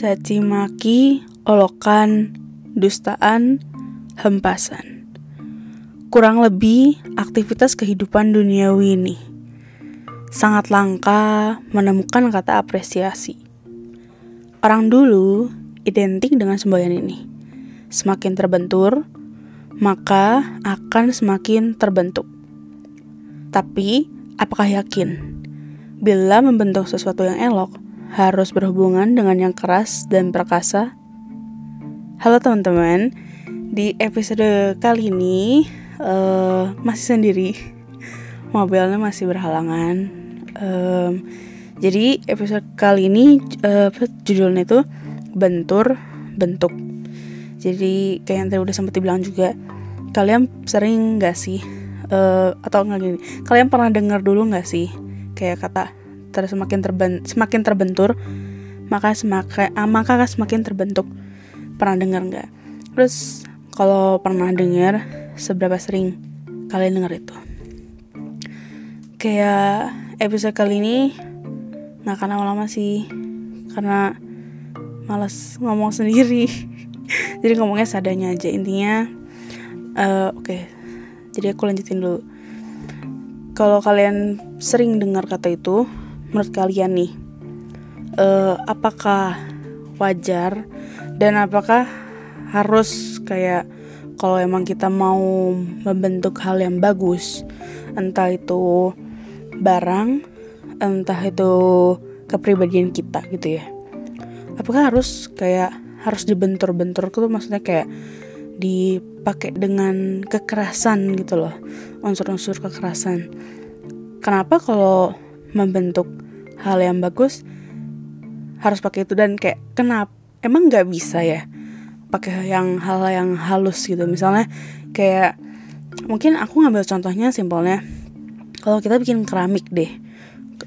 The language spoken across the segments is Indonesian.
caci maki, olokan, dustaan, hempasan. Kurang lebih aktivitas kehidupan duniawi ini. Sangat langka menemukan kata apresiasi. Orang dulu identik dengan semboyan ini. Semakin terbentur, maka akan semakin terbentuk. Tapi, apakah yakin bila membentuk sesuatu yang elok harus berhubungan dengan yang keras dan perkasa? Halo teman-teman, di episode kali ini uh, masih sendiri, mobilnya masih berhalangan. Um, jadi episode kali ini uh, judulnya itu bentur bentuk. Jadi kayak yang tadi udah sempat dibilang juga, kalian sering gak sih uh, atau nggak gini kalian pernah dengar dulu nggak sih kayak kata ter semakin terben semakin terbentur maka semakin ah, maka semakin terbentuk. Pernah dengar nggak? Terus kalau pernah dengar seberapa sering kalian dengar itu? Kayak episode kali ini nggak akan lama-lama sih karena malas ngomong sendiri. Jadi ngomongnya sadanya aja. Intinya uh, oke. Okay, jadi aku lanjutin dulu. Kalau kalian sering dengar kata itu menurut kalian nih uh, apakah wajar dan apakah harus kayak kalau emang kita mau membentuk hal yang bagus entah itu barang entah itu kepribadian kita gitu ya? Apakah harus kayak harus dibentur-bentur tuh maksudnya kayak dipakai dengan kekerasan gitu loh unsur-unsur kekerasan? Kenapa kalau membentuk hal yang bagus harus pakai itu. Dan kayak kenapa emang nggak bisa ya pakai yang hal yang halus gitu. Misalnya kayak mungkin aku ngambil contohnya simpelnya kalau kita bikin keramik deh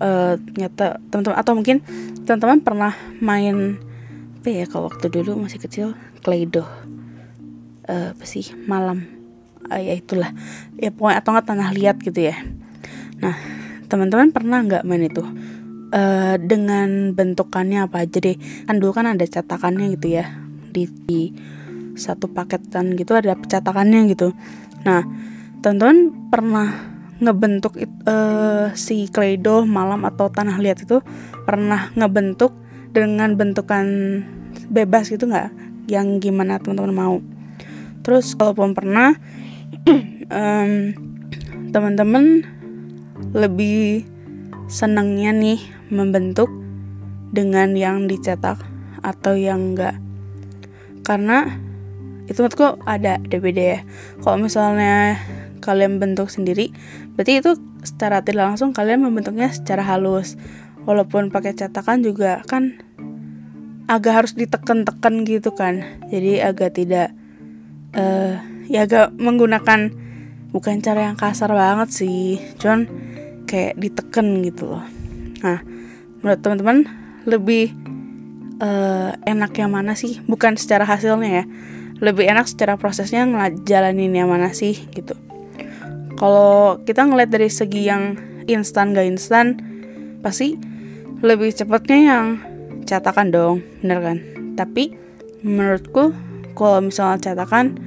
uh, nyata teman-teman atau mungkin teman-teman pernah main apa ya kalau waktu dulu masih kecil clay doh uh, apa sih malam. Uh, ya itulah. Ya pokoknya atau nggak tanah liat gitu ya. Nah teman-teman pernah nggak main itu uh, dengan bentukannya apa aja deh? Kan dulu kan ada cetakannya gitu ya di, di satu paketan gitu ada cetakannya gitu. Nah teman-teman pernah ngebentuk uh, si kledo malam atau tanah liat itu pernah ngebentuk dengan bentukan bebas gitu nggak? Yang gimana teman-teman mau? Terus kalaupun pernah um, teman-teman lebih senangnya nih membentuk dengan yang dicetak atau yang enggak. Karena itu menurutku ada DPD ya. Kalau misalnya kalian bentuk sendiri berarti itu secara tidak langsung kalian membentuknya secara halus. Walaupun pakai cetakan juga kan agak harus ditekan-tekan gitu kan. Jadi agak tidak uh, ya agak menggunakan bukan cara yang kasar banget sih. Cuman kayak diteken gitu loh. Nah menurut teman-teman lebih uh, enak yang mana sih? Bukan secara hasilnya ya. Lebih enak secara prosesnya ngejalanin yang mana sih gitu. Kalau kita ngeliat dari segi yang instan gak instan pasti lebih cepatnya yang cetakan dong bener kan? Tapi menurutku kalau misalnya cetakan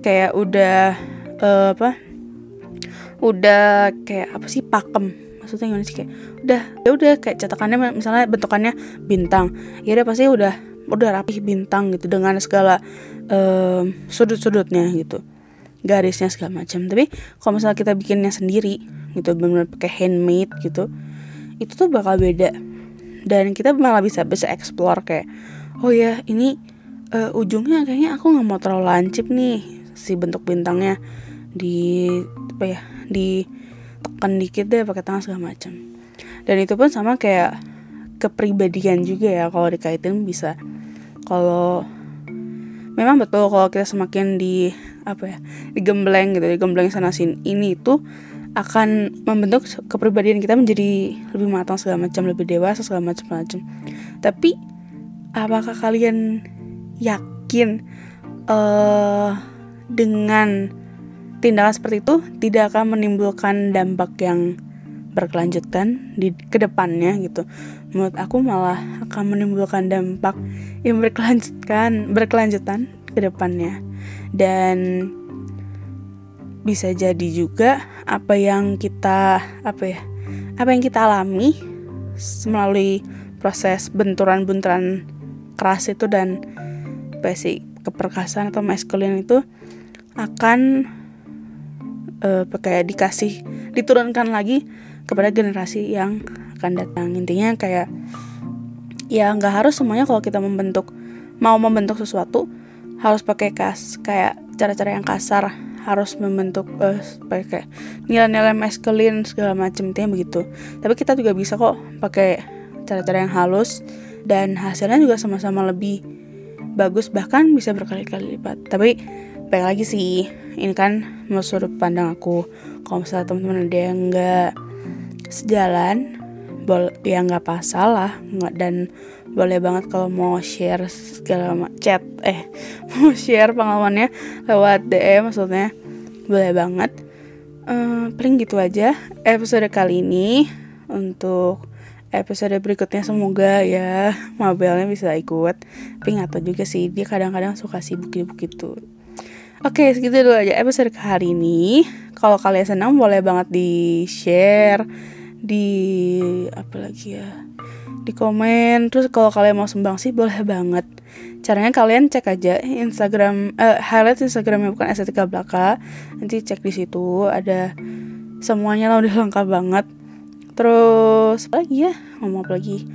kayak udah uh, apa udah kayak apa sih pakem. Maksudnya gimana sih kayak udah ya udah kayak cetakannya misalnya bentukannya bintang. Ya udah pasti udah udah rapih bintang gitu dengan segala um, sudut-sudutnya gitu. Garisnya segala macam. Tapi kalau misalnya kita bikinnya sendiri gitu benar-benar pakai handmade gitu itu tuh bakal beda. Dan kita malah bisa bisa explore kayak oh ya ini uh, ujungnya kayaknya aku nggak mau terlalu lancip nih si bentuk bintangnya di apa ya di tekan dikit deh pakai tangan segala macam dan itu pun sama kayak kepribadian juga ya kalau dikaitin bisa. Kalau memang betul kalau kita semakin di apa ya digembleng gitu digembleng sana sini ini itu akan membentuk kepribadian kita menjadi lebih matang segala macam lebih dewasa segala macam macam tapi apakah kalian yakin uh, dengan tindakan seperti itu tidak akan menimbulkan dampak yang berkelanjutan di ke depannya gitu. Menurut aku malah akan menimbulkan dampak yang berkelanjutan berkelanjutan ke depannya dan bisa jadi juga apa yang kita apa ya apa yang kita alami melalui proses benturan-benturan keras itu dan basic keperkasaan atau maskulin itu akan uh, kayak dikasih diturunkan lagi kepada generasi yang akan datang. Intinya kayak ya nggak harus semuanya kalau kita membentuk mau membentuk sesuatu harus pakai kas kayak cara-cara yang kasar harus membentuk uh, pakai nilai-nilai maskulin segala macam intinya begitu. Tapi kita juga bisa kok pakai cara-cara yang halus dan hasilnya juga sama-sama lebih bagus bahkan bisa berkali-kali lipat. Tapi baik lagi sih. Ini kan menurut pandang aku kalau misalnya teman-teman ada yang nggak sejalan bol ya nggak apa salah nggak dan boleh banget kalau mau share segala chat eh mau share pengalamannya lewat DM maksudnya boleh banget. Uh, paling gitu aja episode kali ini untuk episode berikutnya. Semoga ya Mabelnya bisa ikut. Tapi nggak juga sih dia kadang-kadang suka sibuk-sibuk gitu Oke, segitu dulu aja episode kali ini. Kalau kalian senang boleh banget di share, di apa lagi ya, di komen. Terus kalau kalian mau sumbang sih boleh banget. Caranya kalian cek aja Instagram, uh, highlight Instagramnya bukan estetika belaka. Nanti cek di situ ada semuanya lah udah lengkap banget. Terus apa lagi ya? Ngomong apa lagi?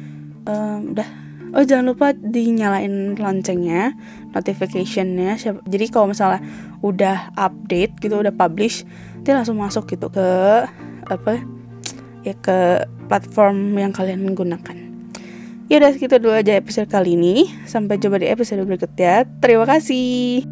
Um, udah oh jangan lupa dinyalain loncengnya notificationnya. Jadi kalau misalnya udah update gitu udah publish nanti langsung masuk gitu ke apa ya ke platform yang kalian gunakan ya udah segitu dulu aja episode kali ini. Sampai jumpa di episode berikutnya. Terima kasih